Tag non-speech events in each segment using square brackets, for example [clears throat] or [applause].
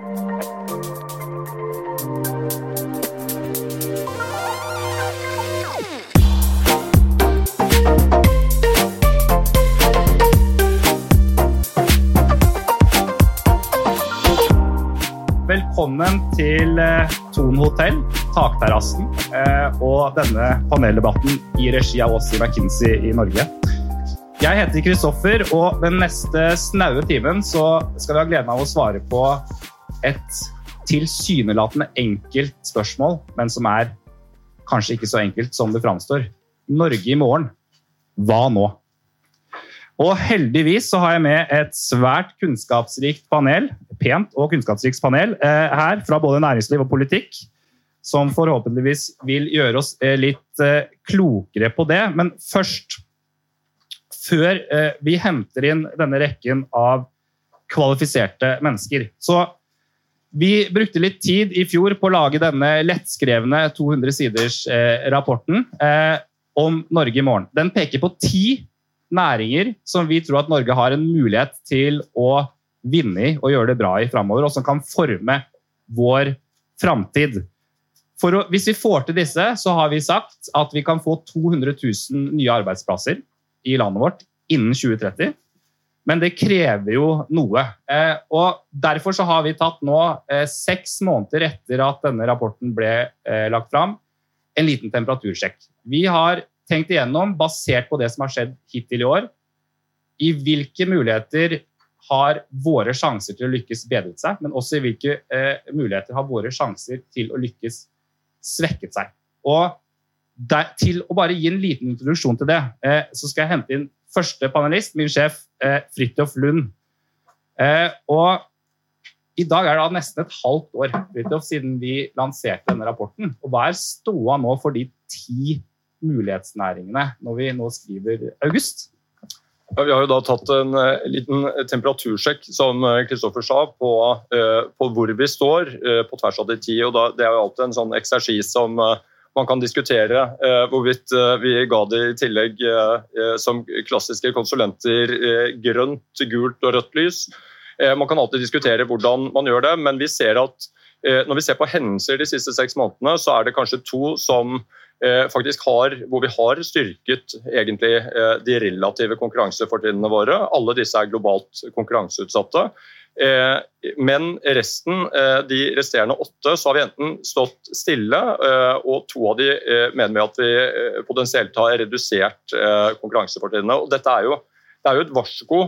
Velkommen til eh, Thon hotell, takterrassen eh, og denne paneldebatten i regi av oss i McKinsey i Norge. Jeg heter Kristoffer, og den neste snaue timen så skal vi ha gleden av å svare på et tilsynelatende enkelt spørsmål, men som er kanskje ikke så enkelt som det framstår. Norge i morgen. Hva nå? Og heldigvis så har jeg med et svært kunnskapsrikt panel, pent og kunnskapsrikt panel eh, her fra både næringsliv og politikk, som forhåpentligvis vil gjøre oss eh, litt eh, klokere på det. Men først, før eh, vi henter inn denne rekken av kvalifiserte mennesker, så vi brukte litt tid i fjor på å lage denne lettskrevne 200 siders eh, rapporten eh, om Norge i morgen. Den peker på ti næringer som vi tror at Norge har en mulighet til å vinne i og gjøre det bra i framover, og som kan forme vår framtid. Hvis vi får til disse, så har vi sagt at vi kan få 200 000 nye arbeidsplasser i landet vårt innen 2030. Men det krever jo noe. Eh, og Derfor så har vi tatt nå, eh, seks måneder etter at denne rapporten ble eh, lagt fram, en liten temperatursjekk. Vi har tenkt igjennom, basert på det som har skjedd hittil i år, i hvilke muligheter har våre sjanser til å lykkes bedret seg, men også i hvilke eh, muligheter har våre sjanser til å lykkes svekket seg. Og der, til å bare gi en liten introduksjon til det, eh, så skal jeg hente inn første panelist, min sjef eh, Fridtjof Lund. Eh, og i dag er det da nesten et halvt år Fritjof, siden vi lanserte denne rapporten. Og hva er ståa nå for de ti mulighetsnæringene når vi nå skriver august? Ja, vi har jo da tatt en uh, liten temperatursjekk som Kristoffer uh, sa, på, uh, på, hvor vi står på tvers av de ti. og da, Det er jo alltid en sånn eksersis som man kan diskutere hvorvidt vi ga det i tillegg som klassiske konsulenter grønt, gult og rødt lys. man kan alltid diskutere hvordan man gjør det, men vi ser at når vi ser på hendelser de siste seks månedene, så er det kanskje to som Eh, faktisk har, hvor vi har styrket egentlig eh, de relative konkurransefortrinnene våre. Alle disse er globalt konkurranseutsatte. Eh, men resten, de resterende åtte, så har vi enten stått stille, og to av de mener vi at vi potensielt har redusert konkurransefortrinnene. Og dette er jo det er jo et varsko,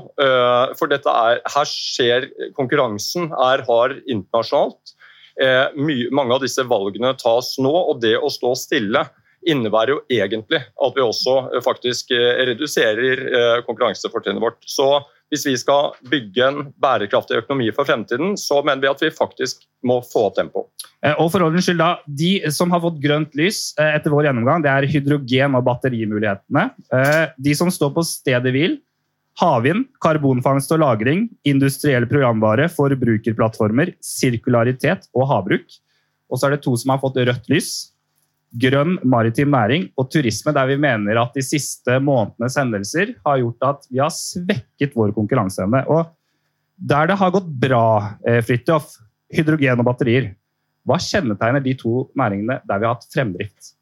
for dette er, her skjer konkurransen er hard internasjonalt. mange av disse valgene tas nå, og det å stå stille innebærer jo egentlig at vi også eh, faktisk eh, reduserer eh, konkurransefortrinnet vårt. Så hvis vi skal bygge en bærekraftig økonomi for fremtiden, så mener vi at vi faktisk må få opp tempoet. Og for ordens skyld da, De som har fått grønt lys etter vår gjennomgang, det er hydrogen- og batterimulighetene. De som står på stedet hvil, havvind, karbonfangst og -lagring, industriell programvare, forbrukerplattformer, sirkularitet og havbruk. Og så er det to som har fått rødt lys grønn maritim næring og turisme, der vi mener at de siste månedenes hendelser har gjort at vi har svekket vår konkurranseevne. Og der det har gått bra, eh, Fridtjof, hydrogen og batterier, hva kjennetegner de to næringene der vi har hatt fremdrift?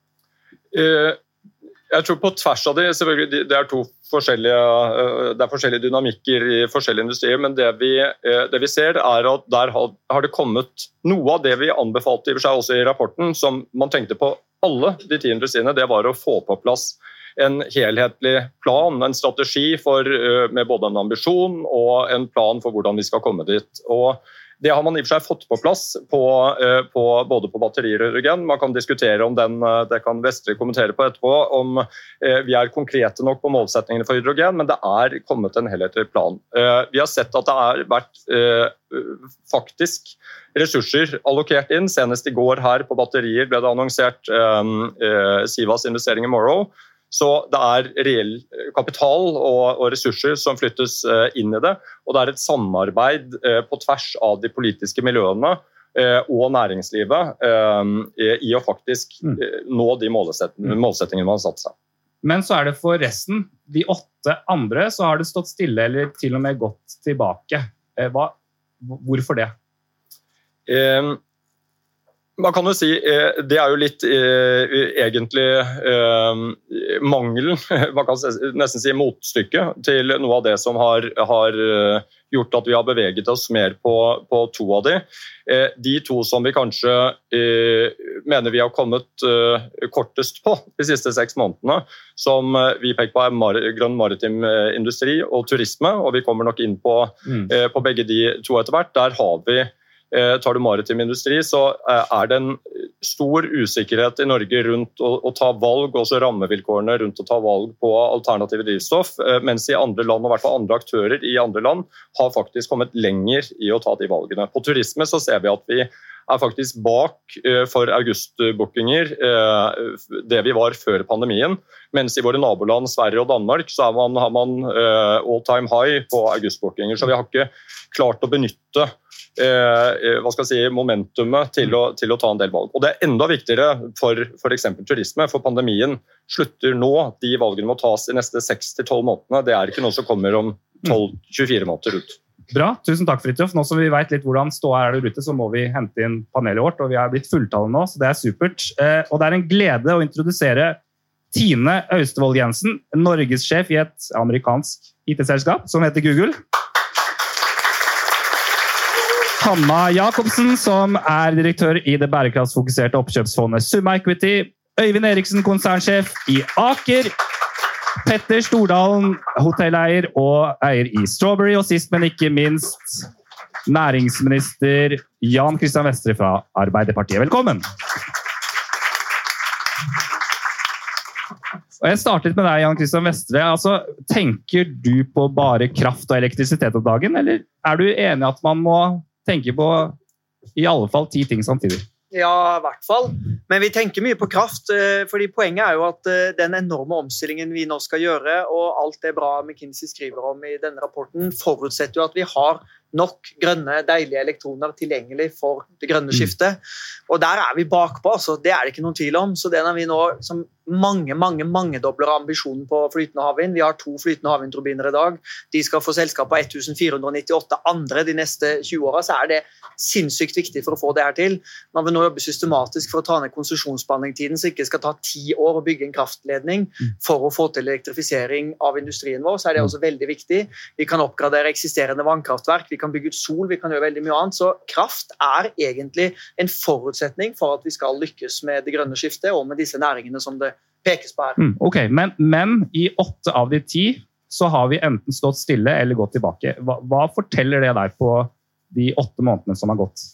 Eh, jeg tror på tvers av det, selvfølgelig, det er to forskjellige, eh, det er forskjellige dynamikker i forskjellige industrier, men det vi, det vi ser er at der har, det kommet noe av det vi anbefalte i seg også i rapporten, som man tenkte på alle de ti industriene, det var å få på plass en helhetlig plan, en strategi for, med både en ambisjon og en plan for hvordan vi skal komme dit. Og det har man i og for seg fått på plass på, eh, på, både på batterier og hydrogen. Man kan diskutere om den, eh, det kan Vestre kommentere på etterpå, om vi er konkrete nok på målsettingene for hydrogen, men det er kommet en helhetlig plan. Vi har sett at det har vært faktisk ressurser allokert inn. Senest i går her på batterier ble det annonsert Sivas investering i Morrow. Så det er reell kapital og, og ressurser som flyttes uh, inn i det. Og det er et samarbeid uh, på tvers av de politiske miljøene og næringslivet i å faktisk mm. nå de målsettingene, mm. målsettingene man har satt seg. Men så er det for resten, de åtte andre, så har det stått stille eller til og med gått tilbake. Hva, hvorfor det? Eh, man kan jo si eh, Det er jo litt eh, egentlig eh, mangelen, [laughs] man kan nesten si motstykket, til noe av det som har, har gjort at vi har beveget oss mer på, på, to av de. De to som vi kanskje mener vi har kommet kortest på de siste seks månedene, som vi peker på er grønn maritim industri og turisme, og vi kommer nok inn på, mm. på begge de to etter hvert. Der har vi tar du maritim industri, så eh, er det en stor usikkerhet i Norge rundt å, å, ta valg, også rammevilkårene rundt å ta valg på alternative drivstoff, eh, mens i andre land, og i hvert fall andre aktører i andre land, har faktisk kommet lenger i å ta de valgene. På turisme så ser vi at vi er faktisk bak for augustbookinger det vi var før pandemien. Mens i våre naboland Sverige og Danmark så man, har man all time high på augustbookinger. Så vi har ikke klart å benytte Eh, eh, hva skal jeg si, momentumet til å, til å, ta en del valg. Og Det er enda viktigere for f.eks. turisme, for pandemien slutter nå. De valgene må tas i neste 6-12 månedene. Det er ikke noe som kommer om 12-24 måneder ut. Bra. Tusen takk, Fridtjof. Nå som vi vet litt hvordan ståa er der ute, så må vi hente inn panelet vårt. og Vi er blitt fulltallet nå, så det er supert. Eh, og det er en glede å introdusere Tine Austevoll Jensen, norgessjef i et amerikansk IT-selskap som heter Google. Hanna Jacobsen, som er direktør i det bærekraftsfokuserte oppkjøpsfondet Summa Equity. Øyvind Eriksen, konsernsjef i Aker. Petter Stordalen, hotelleier og eier i Strawberry. Og sist, men ikke minst, næringsminister Jan Christian Vestre fra Arbeiderpartiet. Velkommen! Og Jeg startet med deg, Jan Christian Vestre. Altså, tenker du på bare kraft og elektrisitet om dagen, eller er du enig at man må tenke på i alle fall ti ting samtidig. Ja, i hvert fall. Men vi tenker mye på kraft. Eh, fordi Poenget er jo at eh, den enorme omstillingen vi nå skal gjøre, og alt det bra McKinsey skriver om i denne rapporten, forutsetter jo at vi har nok grønne, deilige elektroner tilgjengelig for det grønne mm. skiftet. Og der er vi bakpå, altså. Det er det ikke noen tvil om. Så det når vi nå som mange mange, mangedobler ambisjonen på flytende havvind. Vi har to flytende havvindturbiner i dag. De skal få selskap på 1498 andre de neste 20 åra. Så er det sinnssykt viktig for å få det her til. Når vi nå jobber systematisk for å ta ned konsesjonsbehandlingstiden, så det ikke skal ta ti år å bygge en kraftledning mm. for å få til elektrifisering av industrien vår, så er det også veldig viktig. Vi kan oppgradere eksisterende vannkraftverk. Vi kan bygge ut sol, vi kan gjøre veldig mye annet. Så kraft er egentlig en forutsetning for at vi skal lykkes med det grønne skiftet og med disse næringene som det pekes på her. Mm, ok, men, men, i åtte av de ti så har vi enten stått stille eller gått tilbake. Hva, hva forteller det deg på de åtte månedene som har gått?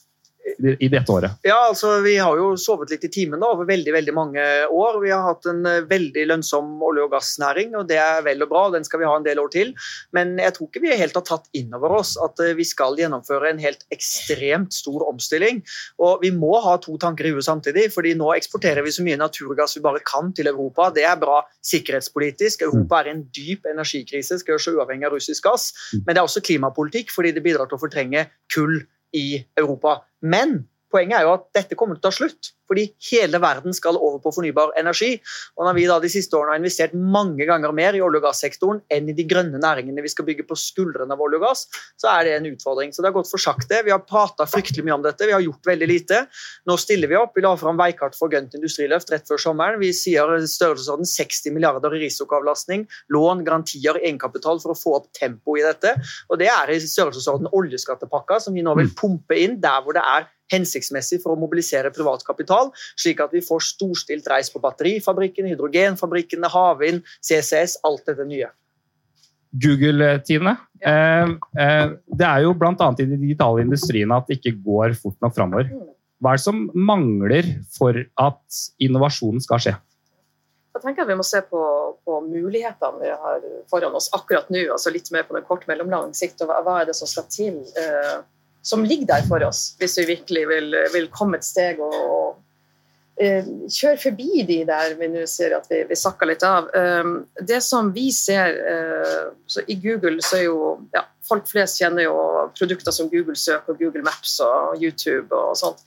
I dette året? Ja, altså Vi har jo sovet litt i timen da, over veldig veldig mange år. Vi har hatt en eh, veldig lønnsom olje- og gassnæring, og det er vel og bra. Den skal vi ha en del år til. Men jeg tror ikke vi helt har tatt inn over oss at eh, vi skal gjennomføre en helt ekstremt stor omstilling. Og vi må ha to tanker i huet samtidig, fordi nå eksporterer vi så mye naturgass vi bare kan til Europa. Det er bra sikkerhetspolitisk. Europa er i en dyp energikrise, skal gjøre seg uavhengig av russisk gass. Men det er også klimapolitikk, fordi det bidrar til å fortrenge kull i Europa. Men poenget er jo at dette kommer til å ta slutt. Fordi hele verden skal over på fornybar energi. Og når vi da de siste årene har investert mange ganger mer i olje- og gassektoren enn i de grønne næringene vi skal bygge på skuldrene av olje og gass, så er det en utfordring. Så det har gått for sakte. Vi har prata fryktelig mye om dette, vi har gjort veldig lite. Nå stiller vi opp. Vi la fram veikart for grønt industriløft rett før sommeren. Vi sier størrelsesorden 60 milliarder i risikoavlastning, lån, garantier, egenkapital for å få opp tempo i dette. Og det er i størrelsesorden oljeskattepakka som vi nå vil pumpe inn der hvor det er hensiktsmessig for å mobilisere privat kapital, slik at vi får storstilt reis på batterifabrikken, hydrogenfabrikkene, havvind, CCS, alt dette nye. Google-tidene. Eh, eh, det er jo bl.a. i de digitale industriene at det ikke går fort nok framover. Hva er det som mangler for at innovasjonen skal skje? Jeg tenker at Vi må se på, på mulighetene vi har foran oss akkurat nå, altså litt mer på den kort mellomlang sikt. og Hva er det som skal til? Eh, som ligger der for oss, hvis vi virkelig vil, vil komme et steg og, og eh, kjøre forbi de der vi nå ser at vi, vi sakker litt av. Um, det som vi ser uh, I Google så er jo ja, Folk flest kjenner jo produkter som Google Søk og Google Maps og YouTube og sånt.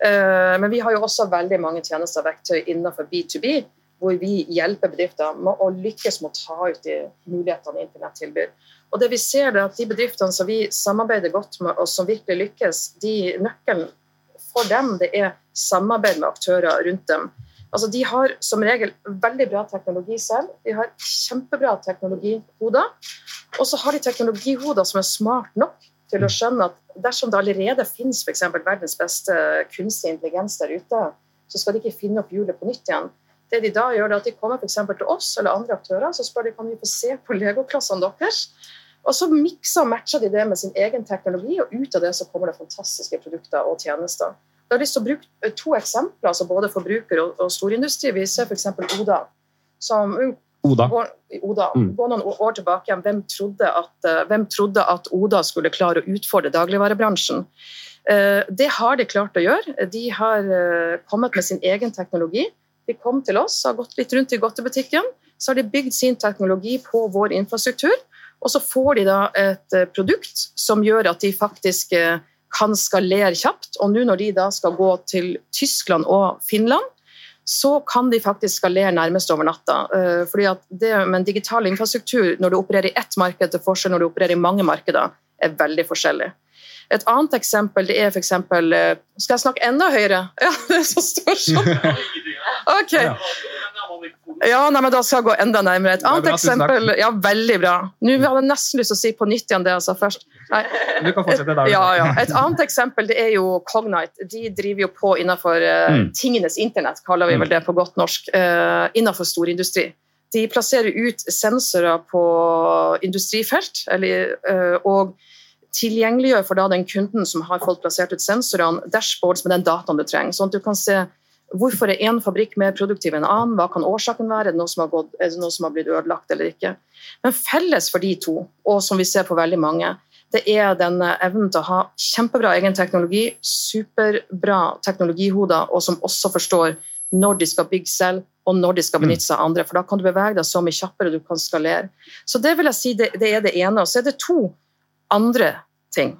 Uh, men vi har jo også veldig mange tjenester og verktøy innenfor B2B hvor vi hjelper bedrifter med å lykkes med å ta ut de mulighetene internett tilbyr. Og det vi ser er at De bedriftene som vi samarbeider godt med, og som virkelig lykkes, de nøkkelen for dem, det er samarbeid med aktører rundt dem. Altså, de har som regel veldig bra teknologi selv. De har kjempebra teknologihoder. Og så har de teknologihoder som er smart nok til å skjønne at dersom det allerede finnes f.eks. verdens beste kunstig intelligens der ute, så skal de ikke finne opp hjulet på nytt igjen. Det De da gjør, er at de kommer for til oss eller andre aktører så spør de kan vi få se på legoklassene deres. Og så mikser og matcher de det med sin egen teknologi, og ut av det så kommer det fantastiske produkter og tjenester. Jeg har lyst til å bruke to eksempler, altså både forbruker og, og storindustri. Vi ser f.eks. Oda. Som Oda. Går, Oda. Mm. går noen år tilbake igjen. Hvem trodde, at, uh, hvem trodde at Oda skulle klare å utfordre dagligvarebransjen? Uh, det har de klart å gjøre. De har kommet med sin egen teknologi. De kom til oss, har gått litt rundt i godtebutikken. Så har de bygd sin teknologi på vår infrastruktur. Og så får de da et produkt som gjør at de faktisk kan skalere kjapt. Og nå når de da skal gå til Tyskland og Finland, så kan de faktisk skalere nærmest over natta. Eh, fordi at det med en digital infrastruktur når du opererer i ett marked til forskjell når du opererer i mange markeder, er veldig forskjellig. Et annet eksempel det er f.eks. Eh, skal jeg snakke enda høyere? [laughs] Ja, det er så stort sånn. [laughs] Ok. Ja, nei, men Da skal jeg gå enda nærmere. Et annet eksempel Ja, veldig bra. Nå hadde jeg nesten lyst til å si på nytt igjen det jeg sa først. Nei. Du kan fortsette der. Ja, ja. Et annet eksempel det er jo Cognite. De driver jo på innenfor uh, mm. tingenes internett, kaller vi vel det på godt norsk, uh, innenfor storindustri. De plasserer ut sensorer på industrifelt, eller, uh, og tilgjengeliggjør for da den kunden som har fått plassert ut sensorene, dashboards med den dataen du trenger. sånn at du kan se Hvorfor er én fabrikk mer produktiv enn annen? Hva kan årsaken være? Er det, noe som har gått, det noe som har blitt ødelagt eller ikke? Men felles for de to, og som vi ser på veldig mange, det er denne evnen til å ha kjempebra egen teknologi, superbra teknologihoder, og som også forstår når de skal bygge selv, og når de skal benytte seg av andre. For da kan du bevege deg så mye kjappere, du kan skalere. Så det vil jeg si det, det er det ene. Og så er det to andre ting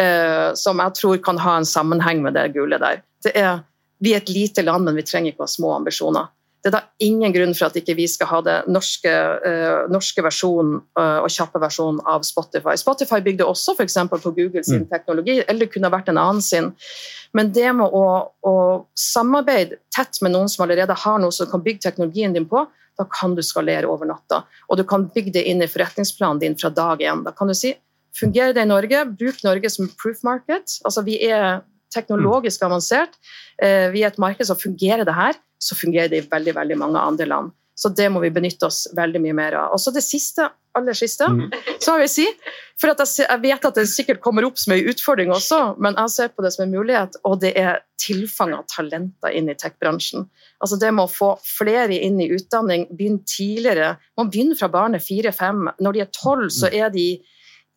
eh, som jeg tror kan ha en sammenheng med det gule der. Det er, vi er et lite land, men vi trenger ikke å ha små ambisjoner. Det er da ingen grunn for at ikke vi skal ha det norske, uh, norske versjonen uh, og kjappe versjonen av Spotify. Spotify bygde også f.eks. på Google sin mm. teknologi, eller det kunne vært en annen sin. Men det med å, å, samarbeide tett med noen som allerede har noe som kan bygge teknologien din på, da kan du skalere over natta. Og du kan bygge det inn i forretningsplanen din fra dag én. Da kan du si Fungerer det i Norge? Bruk Norge som proof market. Altså, vi er teknologisk avansert. Eh, vi er et marked som fungerer det her, så fungerer det i veldig, veldig mange andre land. Så det må vi benytte oss veldig mye mer av. Og så det siste, aller siste, mm. så vil jeg si For jeg, vet at det sikkert kommer opp som en utfordring også, men jeg ser på det som en mulighet, og det er tilfang av talenter inn i tech-bransjen. Altså det med å få flere inn i utdanning, begynne tidligere. Man begynner fra barnet fire-fem. Når de er tolv, så mm. er de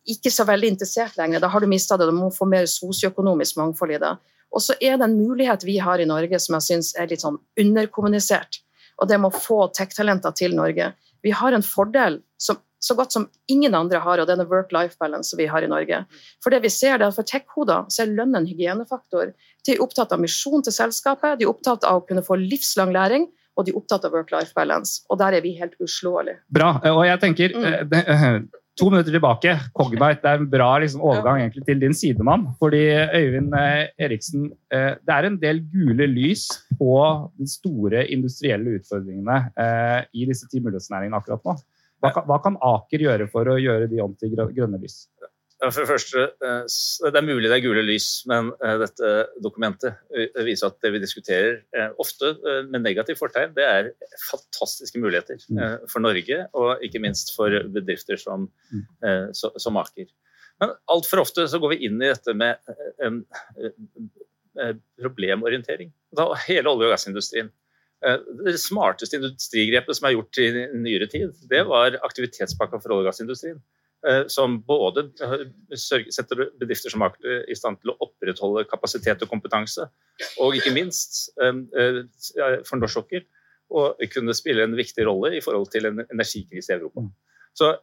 ikke så veldig interessert lenger. Da har du mista det. Du må få mer sosioøkonomisk mangfold i det. Og så er det en mulighet vi har i Norge som jeg syns er litt sånn underkommunisert. Og det med å få tech-talenter til Norge. Vi har en fordel som, så godt som ingen andre har, og det er en work-life balance vi har i Norge. For det vi ser det er at For tech-hoder så er lønn en hygienefaktor. De er opptatt av misjon til selskapet, de er opptatt av å kunne få livslang læring, og de er opptatt av work-life balance. Og der er vi helt uslåelige. Bra. Og jeg tenker, mm. Eh, to minutter tilbake. Cognite det er en bra liksom, overgang egentlig, til din sidemann. Fordi Øyvind eh, Eriksen, eh, det er en del gule lys på de store industrielle utfordringene eh, i disse ti mulighetsnæringene akkurat nå. Hva kan, hva kan, Aker gjøre for å gjøre de om til grønne lys? For det første, eh, det er mulig det er gule lys, men eh, dette dokumentet eh, viser at det vi diskuterer, ofte med negativ fortegn, det er fantastiske muligheter mm. for Norge, og ikke minst for bedrifter som, mm. som Aker. Men altfor ofte så går vi inn i dette med problemorientering. Da hele olje- og gassindustrien. Det smarteste industrigrepet som er gjort i nyere tid, det var aktivitetspakka for olje- og gassindustrien. Eh, som både eh, setter bedrifter som Aker i stand til å opprettholde kapasitet og kompetanse, og ikke minst eh, for norsk sokkel å kunne spille en viktig rolle i forhold til en energikrise i Europa. Så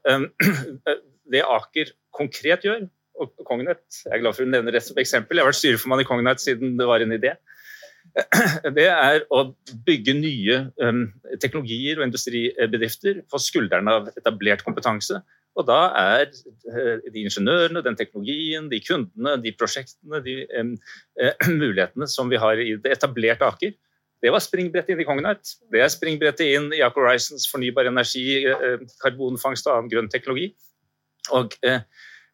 [clears throat] det Aker konkret gjør, og Cognite Jeg er glad for å nevne det som eksempel. Jeg har vært styreformann i Cognite siden det var en idé. [clears throat] Det er å bygge nye teknologier og industribedrifter på skuldrene av etablert kompetanse Og da er eh, de ingeniørene, den teknologien, de kundene, de prosjektene, de eh, eh, [clears throat] mulighetene som vi har i det etablerte Aker, det var springbrettet inn i Cognite. Det er springbrettet inn i Aker Horizons fornybar energi, eh, karbonfangst og annen grønn teknologi. Og eh,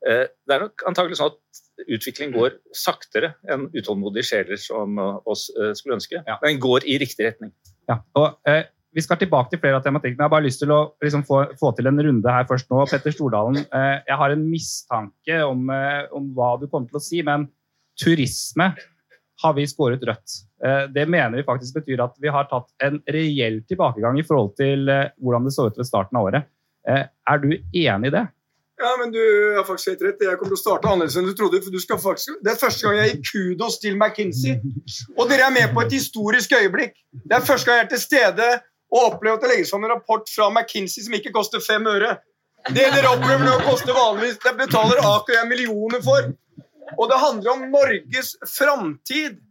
eh, det er nok antagelig sånn at utvikling går saktere enn utålmodige sjeler som oss skulle ønske. Ja. Men den går i riktig retning. Ja, og eh, vi skal tilbake til flere av tematikkene. Jeg har bare lyst til å liksom, få, få, til en runde her først nå. Petter Stordalen, eh, jeg har en mistanke om, eh, om, hva du kommer til å si, men turisme har vi skåret rødt. Eh, det mener vi faktisk betyr at vi har tatt en reell tilbakegang i forhold til eh, hvordan det så ut ved starten av året. Eh, er du enig i det? Ja, men du har faktisk helt rett. Jeg kommer til å starte annerledes enn du trodde. for du skal faktisk... Det er første gang jeg gir kudos til McKinsey. Og dere er med på et historisk øyeblikk. Det er første gang jeg er til stede og opplever at det legges fram en rapport fra McKinsey som ikke koster fem øre. Det dere opplever nå, koster vanligvis Det betaler Aker jeg millioner for. Og det handler om Norges framtid.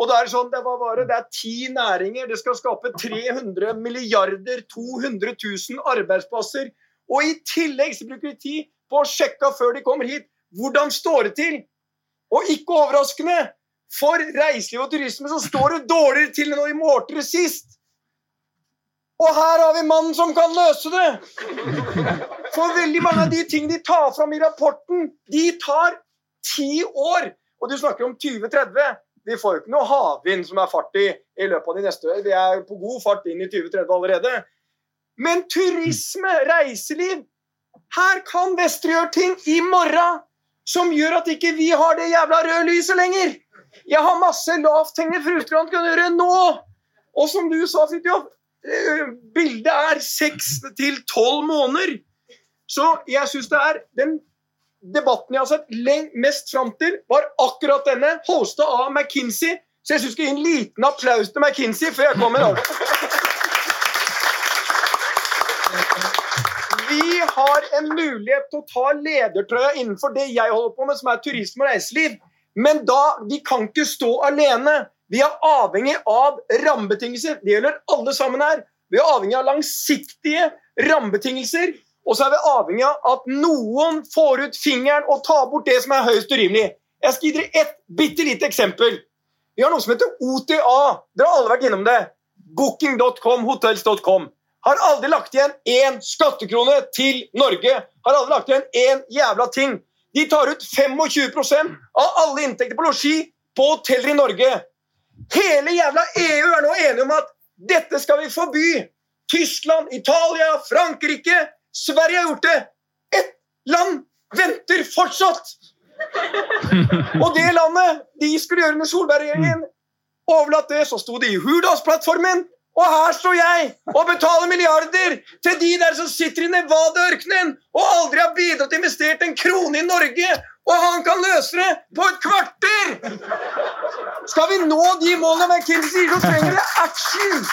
Og det er sånn, det, var det er ti næringer. Det skal skape 300 milliarder, 200 000 arbeidsplasser. Og i tillegg så bruker de tid på å sjekke før de kommer hit. Hvordan står det til? Og ikke overraskende, for reiseliv og turisme så står det dårligere til enn når de målte sist. Og her har vi mannen som kan løse det! For veldig mange av de ting de tar fram i rapporten, de tar ti år. Og du snakker om 2030. Vi får jo ikke noe havvind som er fart i i løpet av de neste år. Vi er på god fart inn i 2030 allerede. Men turisme, reiseliv Her kan Vestre gjøre ting i morgen som gjør at ikke vi har det jævla røde lyset lenger. Jeg har masse lavthengende frukter han kan gjøre nå. Og som du sa, Fridtjof, bildet er seks til tolv måneder. Så jeg syns det er den debatten jeg har sett mest fram til, var akkurat denne, hosta av McKinsey. Så jeg syns jeg skal gi en liten applaus til McKinsey før jeg kommer over. Vi har en mulighet til å ta ledertrøya innenfor det jeg holder på med, som er turisme og reiseliv. Men da, vi kan ikke stå alene. Vi er avhengig av rammebetingelser. Det gjelder alle sammen her. Vi er avhengig av langsiktige rammebetingelser. Og så er vi avhengig av at noen får ut fingeren og tar bort det som er høyest urimelig. Jeg skal gi dere ett bitte lite eksempel. Vi har noe som heter OTA. Dere har alle vært innom det. Booking.com, hotels.com. Har aldri lagt igjen én skattekrone til Norge. Har aldri lagt igjen én jævla ting. De tar ut 25% av alle inntekter på losji på hoteller i Norge. Hele jævla EU er nå enige om at dette skal vi forby. Tyskland, Italia, Frankrike Sverige har gjort det. Ett land venter fortsatt! [laughs] Og det landet de skulle gjøre under Solberg-regjeringen, overlatt det, så sto det i Hurdalsplattformen og her står jeg og betaler milliarder til de der som sitter i Nevada-ørkenen og aldri har bidratt og investert en krone i Norge, og han kan løse det på et kvarter! Skal vi nå de målene McKinsey sier, så trenger det action!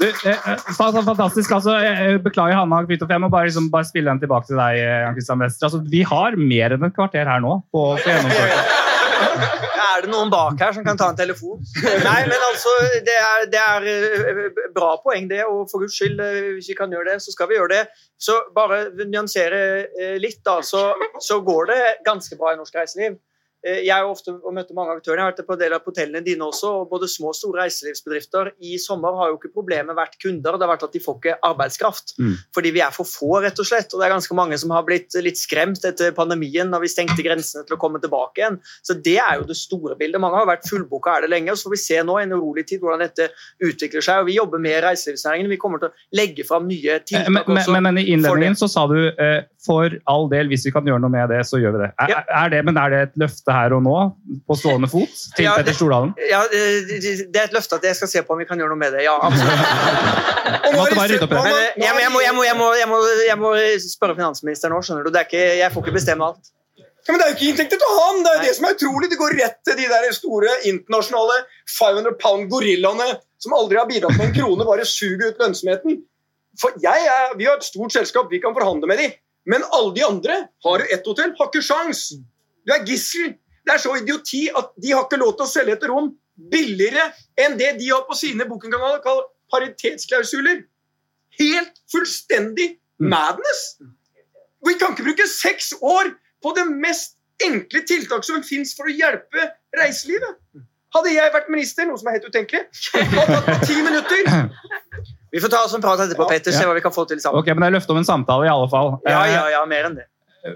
Du, eh, eh fantastisk. altså, Beklager, Hanna Kvitoff. Jeg må bare, liksom, bare spille den tilbake til deg. Eh, Jan Christian Wester. Altså, vi har mer enn et kvarter her nå på å få gjennomført [laughs] er det noen bak her som kan ta en telefon? [laughs] Nei, men altså, det er, det er eh, bra poeng, det. Og for guds skyld, eh, hvis vi kan gjøre det, så skal vi gjøre det. Så bare nyansere eh, litt, da, så, så går det ganske bra i norsk reiseliv. Eh, jeg har ofte møtt mange aktører. Jeg har vært på en del av hotellene dine også. og Både små og store reiselivsbedrifter i sommer har jo ikke problemet vært kunder, det har vært at de får ikke arbeidskraft. Mm. Fordi vi er for få, rett og slett. Og det er ganske mange som har blitt litt skremt etter pandemien når vi stengte grensene til å komme tilbake igjen. Så det er jo det store bildet. Mange har vært fullboka er det lenge. og Så får vi se nå i en urolig tid hvordan dette utvikler seg. og Vi jobber med reiselivsnæringen. Vi kommer til å legge fram nye tiltak men, også. Men, men i innledningen så sa du eh, for all del, hvis vi kan gjøre noe med det, så gjør vi det. Er, ja. er det men er det et løfte her og nå, på stående fot, til ja, Petter Stordalen? Ja, det er et løfte at jeg skal se på om vi kan gjøre noe med det. Ja, absolutt. [laughs] jeg, må, spørre finansministeren nå, skjønner du. Ikke, jeg får ikke bestemme alt. Ja, men Det er jo ikke inntekter til han! Det er jo det som er utrolig. Det går rett til de der store internasjonale 500 pound gorillaene som aldri har bidratt med en krone, bare suger ut lønnsomheten. For jeg er, Vi har et stort selskap, vi kan forhandle med de. Men alle de andre har jo ett hotell, har ikke sjans. Du er gissel. Det er så idioti at de har ikke lov til å selge et rom billigere enn det de har på sine bookingkanaler, kalt paritetsklausuler. Helt fullstendig madness! Vi kan ikke bruke seks år på det mest enkle tiltak som fins for å hjelpe reiselivet. Hadde jeg vært minister, noe som er helt utenkelig, hadde tatt ti minutter. Vi får ta oss en prat etterpå, Petter, se hva vi kan få til sammen. Ok, men Det er løfte om en samtale, i alle fall. Ja, Eh, ja, ja, mer enn det.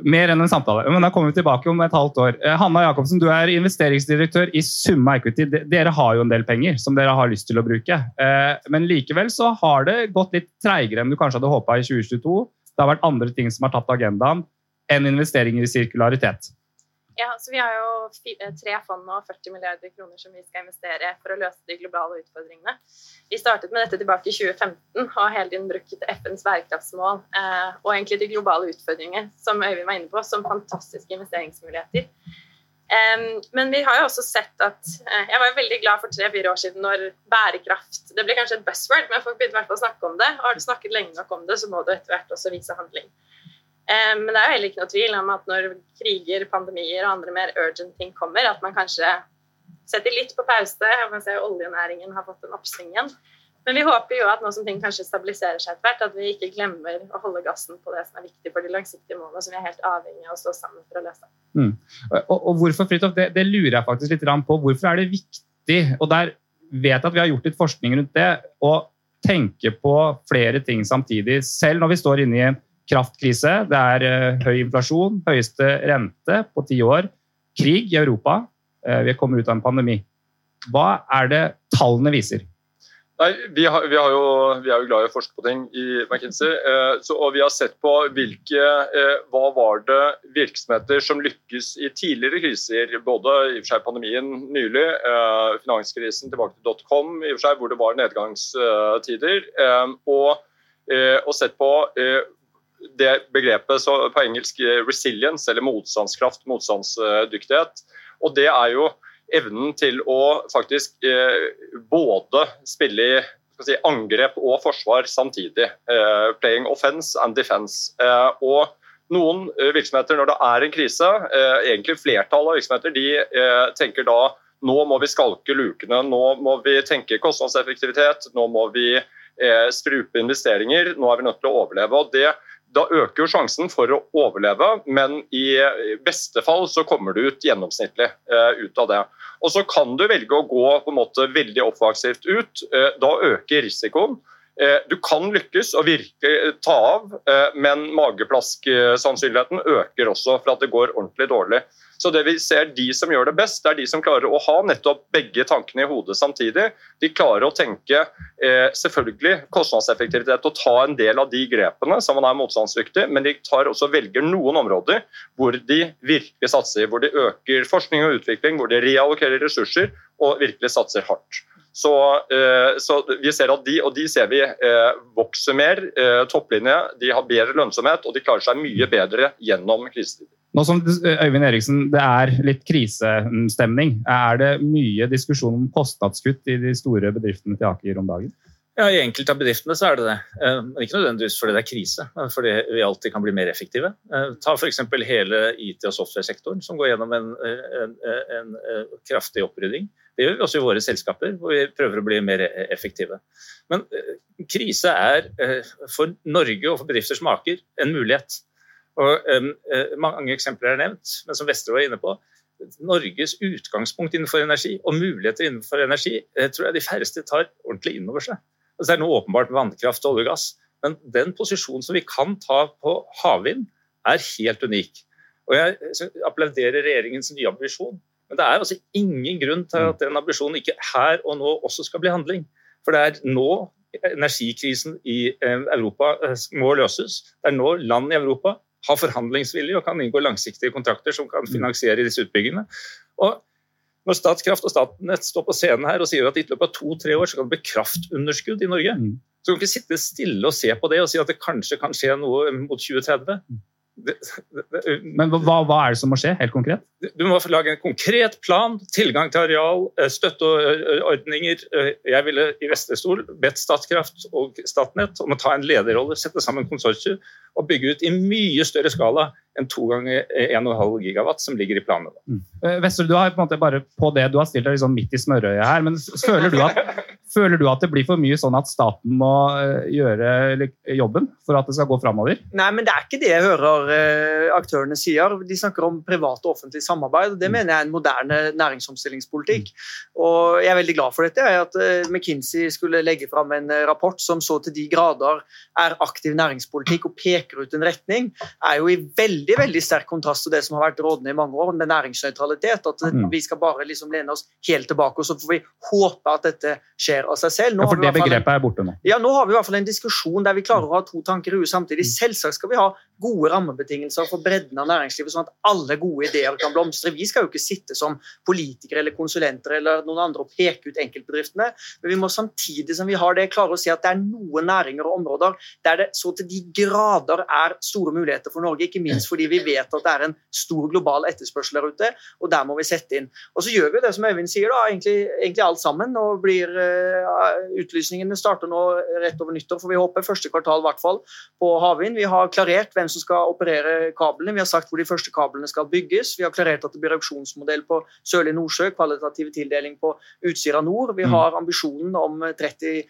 Mer enn en samtale. Men da kommer vi tilbake om et halvt år. Eh, Hanna Jacobsen, du er investeringsdirektør i Summa Equity. Dere har jo en del penger som dere har lyst til å bruke. Eh, Men likevel så har det gått litt treigere enn du kanskje hadde håpa i 2022. Det har vært andre ting som har tatt agendaen enn investeringer i sirkularitet. Ja, så Vi har jo eh, tre fond og 40 milliarder kroner som vi skal investere for å løse de globale utfordringene. Vi startet med dette tilbake i 2015 og har hele tiden brukt FNs bærekraftsmål eh, og egentlig de globale utfordringene som Øyvind var inne på, som fantastiske investeringsmuligheter. Men vi har jo også sett at eh, Jeg var veldig glad for tre-fire år siden når bærekraft Det ble kanskje et buzzword, men folk begynte i hvert fall å snakke om det. Og har du snakket lenge nok om det, så må du etter hvert også vise handling. Eh, Men det er jo heller ikke noe tvil om at når kriger, pandemier og andre mer urgent ting kommer, at man kanskje setter litt på pause. Man ser oljenæringen har fått en oppsving igjen. Men vi håper jo at nå som ting kanskje stabiliserer seg etter hvert, at vi ikke glemmer å holde gassen på det som er viktig for de langsiktige målene, som vi er helt avhengig av å stå sammen for å løse. Og, og hvorfor, Fridtjof, det, det lurer jeg faktisk litt på. Hvorfor er det viktig, og der vet jeg at vi har gjort litt forskning rundt det, å tenke på flere ting samtidig, selv når vi står inne i kraftkrise. Det er eh, høy inflasjon, høyeste rente på ti år, krig i Europa. eh, vi kommer ut av en pandemi. Hva er det tallene viser? Nei, vi, har, vi, har jo, vi er jo glad i å forske på ting i McKinsey. Eh, så, og vi har sett på hvilke Hva var det virksomheter som lykkes i tidligere kriser? Både i og for seg pandemien nylig, finanskrisen tilbake til dotcom, hvor det var nedgangstider. Og, og sett på det begrepet på engelsk eh, resilience, eller motstandskraft, motstandsdyktighet. Og det er jo evnen til å faktisk eh, både spille i si, angrep og forsvar samtidig. Eh, playing offense and defense. Og noen virksomheter, når det er en krise, egentlig flertallet av virksomheter, de tenker da nå må vi skalke lukene, nå må vi tenke kostnadseffektivitet, nå må vi eh, strupe investeringer, nå er vi nødt til å overleve. og det da øker jo sjansen for å overleve, men i beste fall så kommer du ut gjennomsnittlig eh, ut av det. Og så kan du velge å gå på en måte veldig offensivt ut. Eh, da øker risikoen. Eh, du kan lykkes og virke, ta av, men mageplask-sannsynligheten øker også for at det går ordentlig dårlig. Så det vi ser De som gjør det best, det er de som klarer å ha nettopp begge tankene i hodet samtidig. De klarer å tenke eh, selvfølgelig kostnadseffektivitet og ta en del av de grepene som man er motstandsdyktig, men de tar også velger noen områder hvor de virkelig satser. Hvor de øker forskning og utvikling, hvor de reallokerer ressurser og virkelig satser hardt. Så, eh, så vi ser at de, og de ser vi eh, vokser mer. Eh, topplinje, de har bedre lønnsomhet og de klarer seg mye bedre gjennom krisetider. Nå som Øyvind Eriksen, det er litt krisestemning. Er det mye diskusjon om kostnadskutt i de store bedriftene til Aker om dagen? Ja, I enkelte av bedriftene så er det det. Men ikke nødvendigvis fordi det er krise, men fordi vi alltid kan bli mer effektive. Ta f.eks. hele IT- og software-sektoren, som går gjennom en, en, en, en kraftig opprydding. Det gjør vi også i våre selskaper, hvor vi prøver å bli mer effektive. Men eh, krise er eh, for Norge og for bedrifter som Aker en mulighet. Og eh, Mange eksempler er nevnt, men som Vestre var inne på, Norges utgangspunkt innenfor energi og muligheter innenfor energi tror jeg de færreste tar ordentlig inn over seg. Altså, det er noe åpenbart med vannkraft og olje og gass, men den posisjonen som vi kan ta på havvind, er helt unik. Og Jeg applauderer regjeringens nye ambisjon, men det er altså ingen grunn til at den ambisjonen ikke her og nå også skal bli handling. For det er nå energikrisen i eh, Europa eh, må løses. Det er nå land i Europa har forhandlingsvilje og kan inngå langsiktige kontrakter som kan finansiere disse utbyggingene. Og når Statkraft og Statnett står på scenen her og sier at i løpet av to-tre år så kan det bli kraftunderskudd i Norge, Mm. så kan vi ikke sitte stille og se på det og si at det kanskje kan skje noe mot 2030. Men hva, hva er det som må skje, helt konkret? du må lage en konkret plan, tilgang til areal, eh, støtteordninger. Eh, Jeg ville i Vestre Stol bedt Statkraft og Statnett om å ta en lederrolle, sette sammen konsortier og bygge ut i mye større skala enn to ganger 1,5 gigawatt som ligger i planene. Mm. Vestre, du har på en måte bare på det, du har stilt deg liksom midt i smørøyet her, men føler du at, Føler du at det blir for mye sånn at staten må eh, gjøre jobben for at det skal gå framover? Nei, men det er ikke det jeg hører eh, aktørene sier. De snakker om privat og offentlig samarbeid. og Det Mm. mener jeg er en moderne næringsomstillingspolitikk. Og jeg er veldig glad for dette. At eh, McKinsey skulle legge fram en rapport som så til de grader er aktiv næringspolitikk og peker ut en retning, er jo i veldig veldig sterk kontrast til det som har vært rådende i mange år, med næringsnøytralitet. At Mm. vi skal bare liksom lene oss helt tilbake, og så får vi håpe at dette skjer av seg selv. Nå Ja, for det begrepet en- er borte nå. ja, nå har vi i hvert fall en diskusjon der vi klarer å ha to tanker i huet samtidig. Selvsagt skal vi ha gode rammebetingelser for bredden av næringslivet, sånn at alle gode ideer kan blomstre. Vi skal jo ikke sitte som politikere eller konsulenter eller noen andre og peke ut enkeltbedriftene, men vi må samtidig som vi har det, klare å si at det er noen næringer og områder der det så til de grader er store muligheter for Norge, ikke minst fordi vi vet at det er en stor global etterspørsel der ute, og der må vi sette inn. Og så gjør vi det som Øyvind sier, da, egentlig, egentlig alt sammen. og blir uh, Utlysningene starter nå rett over nyttår, får vi håpe. Første kvartal i hvert fall på havvind. Vi har klarert hvem som skal operere kablene. Vi har sagt hvor de første kablene skal bygges. Vi har klarert at det blir auksjonsmodell på Sørlige Nordsjø, kvalitativ tildeling på Utsira nord. Vi Mm. har ambisjonen om 30 eh,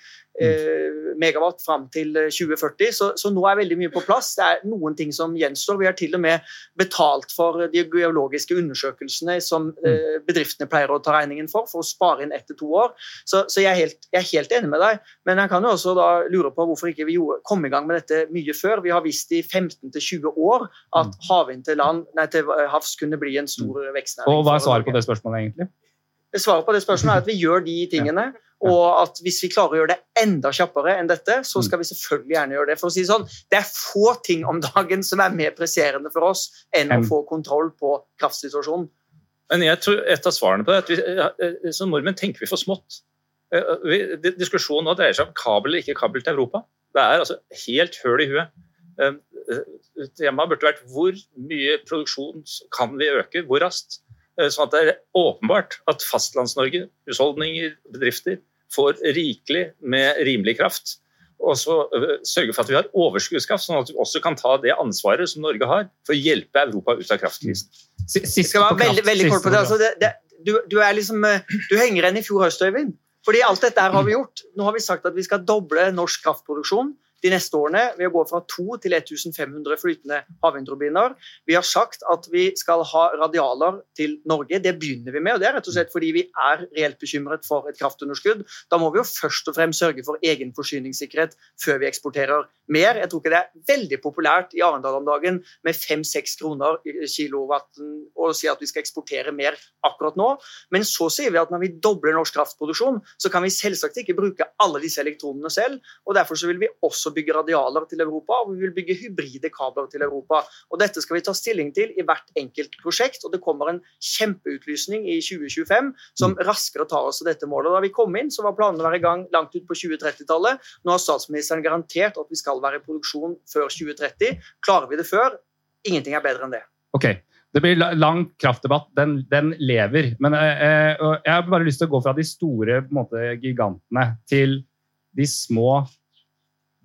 megawatt fram til 2040. Så, så nå er veldig mye på plass. Det er noen ting som gjenstår. Vi har til og med betalt for de geologiske undersøkelsene som eh, bedriftene pleier å ta regningen for, for å spare inn ett til to år. Så, så jeg, er helt, jeg, er helt, enig med deg. Men jeg kan jo også da lure på hvorfor ikke vi kom i gang med dette mye før. Vi har visst i 15-20 år at havvind til, til havs kunne bli en stor vekstnæring. Og hva er svaret på det spørsmålet, egentlig? Svaret på det spørsmålet er at vi gjør de tingene. Og at hvis vi klarer å gjøre det enda kjappere enn dette, så skal vi selvfølgelig gjerne gjøre det. For å si det sånn, Det er få ting om dagen som er mer presserende for oss enn å Mm. få kontroll på kraftsituasjonen. Men jeg tror et av svarene på det er at vi, eh, som nordmenn tenker vi for smått. Eh, diskusjonen nå dreier seg om kabel eller ikke kabel til Europa. Det er altså helt høl i huet. Eh, eh, Temaet burde vært hvor mye produksjon kan vi øke, hvor raskt. Eh, Sånn at det er åpenbart at Fastlands-Norge, husholdninger, bedrifter, får rikelig med rimelig kraft. Og så eh, sørge for at vi har overskuddskraft, sånn at vi også kan ta det ansvaret som Norge har for å hjelpe Europa ut av kraftkrisen. Jeg Siste skal være veldig, veldig kort på det. Altså, det, det du, du, er liksom, eh, du henger igjen i fjor høst, Øyvind. Fordi alt dette her har vi gjort. Nå har vi sagt at vi skal doble norsk kraftproduksjon de neste årene ved å gå fra 2 til 1500 flytende havvindturbiner. Vi har sagt at vi skal ha radialer til Norge. Det begynner vi med, og det er rett og slett fordi vi er reelt bekymret for et kraftunderskudd. Da må vi jo først og fremst sørge for egen forsyningssikkerhet før vi eksporterer mer. Jeg tror ikke det er veldig populært i Arendal om dagen med 5-6 kroner kilowatten å si at vi skal eksportere mer akkurat nå. Men så sier vi at når vi dobler norsk kraftproduksjon, så kan vi selvsagt ikke bruke alle disse elektronene selv. og Derfor så vil vi også bygge radialer til Europa, og vi vil bygge hybride kabler til Europa. Og Dette skal vi ta stilling til i hvert enkelt prosjekt, og det kommer en kjempeutlysning i 2025 som raskere tar oss til dette målet. Da vi kom inn, så var planene å være i gang langt ut på 2030-tallet. Nå har statsministeren garantert at vi skal være i produksjon før 2030. Klarer vi det før? Ingenting er bedre enn det. Ok, det blir lang kraftdebatt. Den, den lever. Men eh, eh, jeg har bare lyst til å gå fra de store måte, gigantene til de små,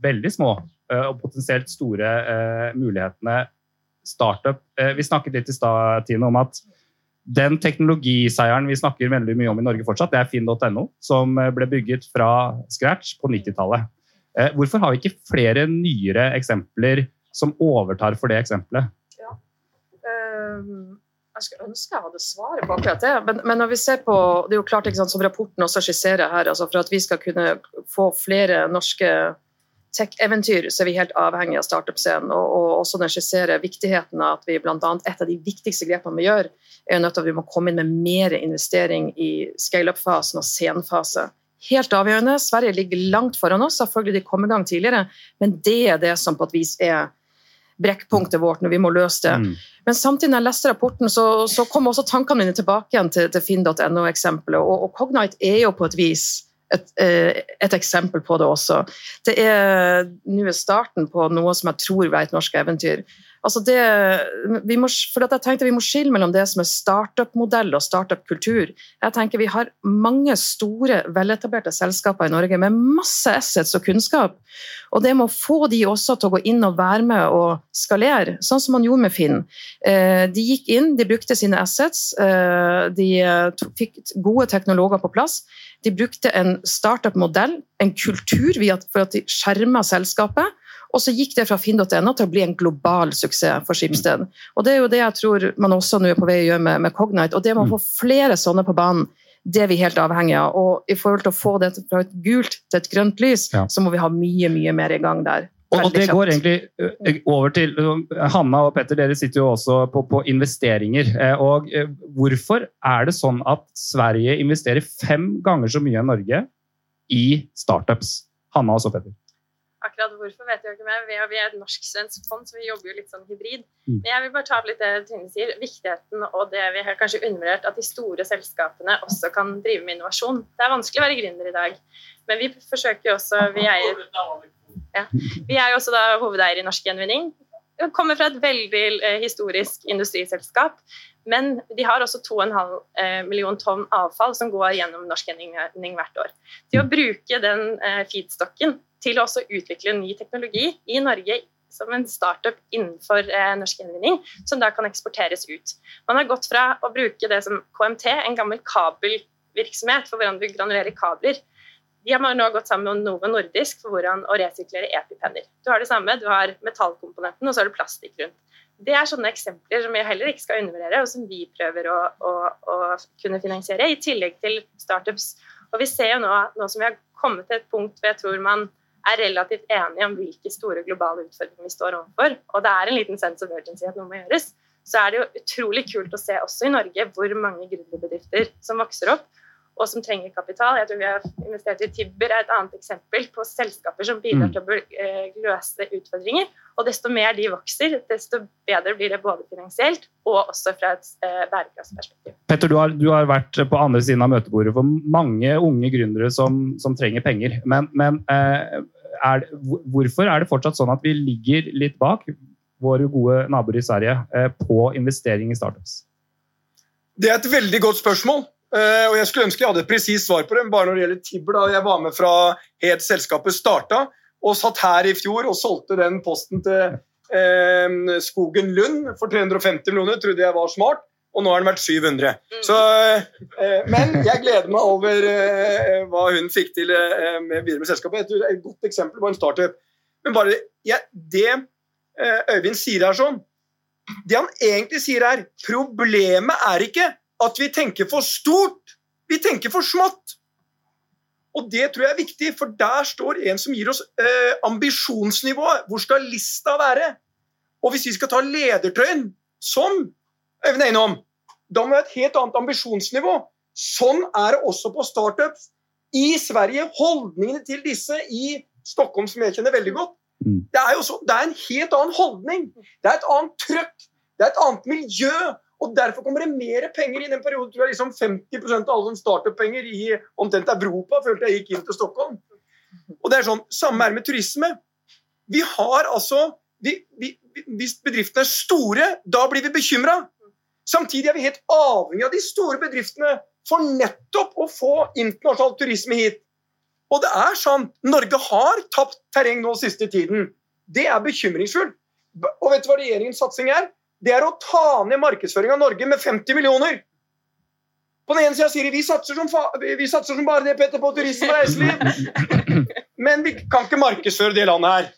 veldig små eh, og potensielt store eh, mulighetene. Startup. Eh, vi snakket litt i stad Tine, om at den teknologiseieren vi snakker veldig mye om i Norge fortsatt, det er finn.no, som ble bygget fra scratch på 90-tallet. Eh, hvorfor har vi ikke flere nyere eksempler som overtar for det eksempelet? Ehm, jeg skulle ønske jeg hadde svaret på akkurat det. Men, men når vi ser på, det er jo klart sant, som rapporten også skisserer her, altså for at vi skal kunne få flere norske tech-eventyr, så er vi helt avhengig av startup-scenen. Og, og også den skisserer viktigheten av at vi annet, et av de viktigste grepene vi gjør, er jo nødt til at vi må komme inn med mer investering i scale-up-fasen og senfase. Helt avgjørende. Sverige ligger langt foran oss. Selvfølgelig de kom i gang tidligere, men det er det som på et vis er brekkpunktet vårt når vi må løse det. Mm. Men samtidig når jeg leste rapporten, så, så kom også tankene mine tilbake igjen til, til finn.no-eksempelet. Og, og Cognite er jo på et vis et, eh, et eksempel på det også. Det er nå starten på noe som jeg tror var et norsk eventyr. Altså det, vi må, for jeg tenkte Vi må skille mellom det som er startup-modell og startup-kultur. Jeg tenker Vi har mange store, veletablerte selskaper i Norge med masse assets og kunnskap. Og det må få de også til å gå inn og være med og skalere, sånn som man gjorde med Finn. Eh, de gikk inn, de brukte sine assets, eh, de fikk gode teknologer på plass. De brukte en startup-modell, en kultur for at de skjerma selskapet. Og så gikk det fra finn.no til å bli en global suksess for Skipsted. Og det er jo det jeg tror man også nå er på vei å gjøre med, med Cognite. Og det med å få flere sånne på banen, det er vi helt avhengig av. Og i forhold til å få det fra et gult til et grønt lys, ja. så må vi ha mye, mye mer i gang der. Og, og det går egentlig eh, over til Hanna og Petter, dere sitter jo også på, på, investeringer. Eh, og eh, Hvorfor er det sånn at Sverige investerer fem ganger så mye enn Norge i startups? Hanna og så Petter. Akkurat hvorfor vet jeg ikke mer. Vi er, vi er et norsk-svensk fond, så vi jobber jo litt sånn hybrid. Mm. Men jeg vil bare ta opp litt det Trine sier. Viktigheten og det vi har kanskje undervurdert, at de store selskapene også kan drive med innovasjon. Det er vanskelig å være gründer i dag, men vi forsøker jo også Vi eier, ja, vi er jo også da hovedeier i Norsk Gjenvinning. Kommer fra et veldig eh, historisk industriselskap. Men de har også 2,5 eh, million tonn avfall som går gjennom Norsk Gjenvinning hvert år. Til å bruke den eh, feedstocken til å også utvikle ny teknologi i Norge som en startup innenfor eh, norsk gjenvinning, som da kan eksporteres ut. Man har gått fra å bruke det som KMT, en gammel kabelvirksomhet for hvordan du granulerer kabler. De har nå gått sammen med Novo Nordisk for hvordan å resirkulere epipenner. Du har det samme, du har metallkomponenten, og så har du plastikk rundt. Det er sånne eksempler som vi heller ikke skal undervurdere, og som vi prøver å, å, å, kunne finansiere, i tillegg til startups. Og vi ser jo nå, nå som vi har kommet til et punkt hvor jeg tror man er relativt enige om hvilke store globale utfordringer vi står overfor, og det er en liten sense of urgency at noe må gjøres, så er det jo utrolig kult å se også i Norge hvor mange gründerbedrifter som vokser opp, og som trenger kapital. Jeg tror vi har investert i Tibber, er et annet eksempel på selskaper som bidrar mm. til å eh, løse utfordringer. Og desto mer de vokser, desto bedre blir det både finansielt og også fra et eh, bærekraftsperspektiv. Petter, du har, du har, vært på andre siden av møtebordet for mange unge gründere som, som trenger penger. Men, men eh, er, hvorfor er det fortsatt sånn at vi ligger litt bak våre gode naboer i Sverige på investering i startups? Det er et veldig godt spørsmål. Uh, og Jeg skulle ønske jeg hadde et presist svar på det, bare når det gjelder Tibber. da Jeg var med fra helt selskapet starta, og satt her i fjor og solgte den posten til uh, Skogen Lund for 350 millioner. Trodde jeg var smart, og nå har den vært 700. Mm. Så, uh, men jeg gleder meg over hva hun fikk til med, videre med selskapet. Et, et godt eksempel på en startup. Men bare ja, det Øyvind sier her sånn Det han egentlig sier her, problemet er ikke at vi tenker for stort. Vi tenker for smått. Og det tror jeg er viktig, for der står en som gir oss eh, ambisjonsnivået. Hvor skal lista være? Og hvis vi skal ta ledertrøyen, som Øyvind er innom, da må vi ha et helt annet ambisjonsnivå. Sånn er det også på startups. I Sverige, holdningene til disse i Stockholm, som jeg kjenner veldig godt, mm. det er, så, det er en helt annen holdning. Det er et annet trøkk. Det er et annet miljø. Og Derfor kommer det mer penger i den perioden. tror jeg liksom 50% av alle som startup-penger i omtrent Europa følte jeg gikk inn til Stockholm. Og det er sånn, Samme er med turisme. Vi har altså, vi, vi, Hvis bedriftene er store, da blir vi bekymra. Samtidig er vi helt avhengig av de store bedriftene for nettopp å få internasjonal turisme hit. Og det er sant, Norge har tapt terreng nå siste tiden. Det er bekymringsfullt. Og vet du hva regjeringens satsing er? Det er å ta ned markedsføring av Norge med 50 millioner. På den ene sida sier de vi satser, vi satser som bare det, Petter, på turisme og reiseliv. Men vi kan ikke markedsføre det landet her.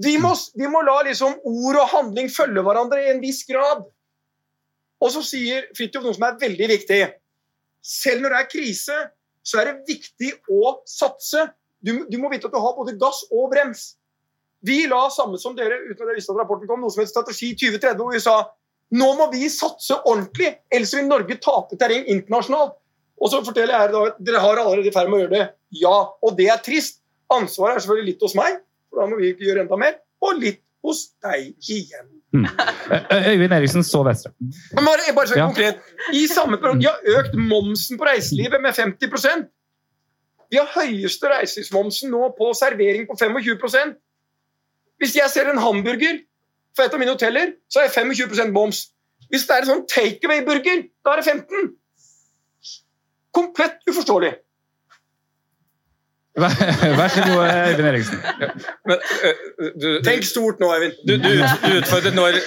Vi må, vi må la liksom ord og handling følge hverandre i en viss grad. Og så sier Fridtjof noe som er veldig viktig. Selv når det er krise, så er det viktig å satse. Du, du må vite at du har både gass og brems. Vi la samme som dere uten at jeg visste at rapporten kom, noe som het Strategi 2030, hvor vi sa nå må vi satse ordentlig, ellers vil Norge tape terreng internasjonalt. Og så forteller jeg da at dere har allerede i ferd med å gjøre det. Ja, og det er trist. Ansvaret er selvfølgelig litt hos meg, for da må vi ikke gjøre enda mer. Og litt hos deg igjen. Mm. Øyvind Eriksen så Vestre. Bare, bare så ja. konkret. I samme periode, De har økt momsen på reiselivet med 50% Vi har høyeste reiselivsmomsen nå på servering på 25 hvis jeg ser en hamburger For et av mine hoteller så er det 25% moms. Hvis det er en sånn takeaway-burger, da er det 15 Komplett uforståelig. Vær så god, Øyvind Eriksen. Men, uh, du, Tenk stort nå, Eivind. Du, du, du utfordret når,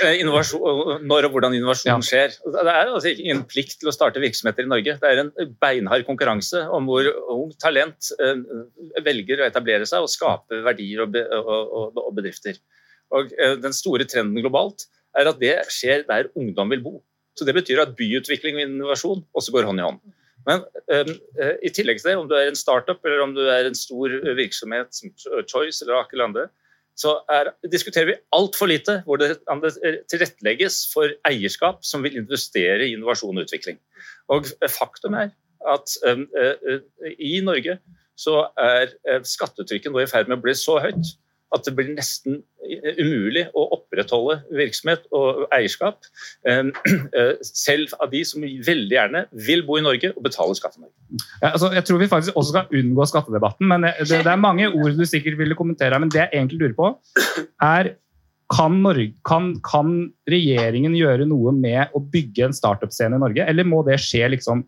når, og hvordan innovasjon ja. skjer. Det er altså ingen plikt til å starte virksomheter i Norge. Det er en beinhard konkurranse om hvor ungt talent uh, velger å etablere seg og skape verdier og, og, og bedrifter. Og uh, Den store trenden globalt er at det skjer der ungdom vil bo. Så Det betyr at byutvikling og innovasjon også går hånd i hånd. Men um, i tillegg til det, om du er en startup eller om du er en stor virksomhet som Choice eller Aker Lande, så er, diskuterer vi altfor lite hvor det tilrettelegges for eierskap som vil investere i innovasjon og utvikling. Og faktum er at um, uh, i Norge så er skattetrykket nå i ferd med å bli så høyt at det blir nesten umulig å opprettholde virksomhet og eierskap, eh, [clears throat] eh, selv av de som veldig gjerne vil bo i Norge og betale skatt i Norge. Ja, altså, jeg tror vi faktisk også skal unngå skattedebatten. men det, det, er mange [laughs] ord du sikkert ville kommentere. Men det jeg egentlig lurer på, er kan, Norge, kan, kan regjeringen gjøre noe med å bygge en startup-scene i Norge, eller må det skje liksom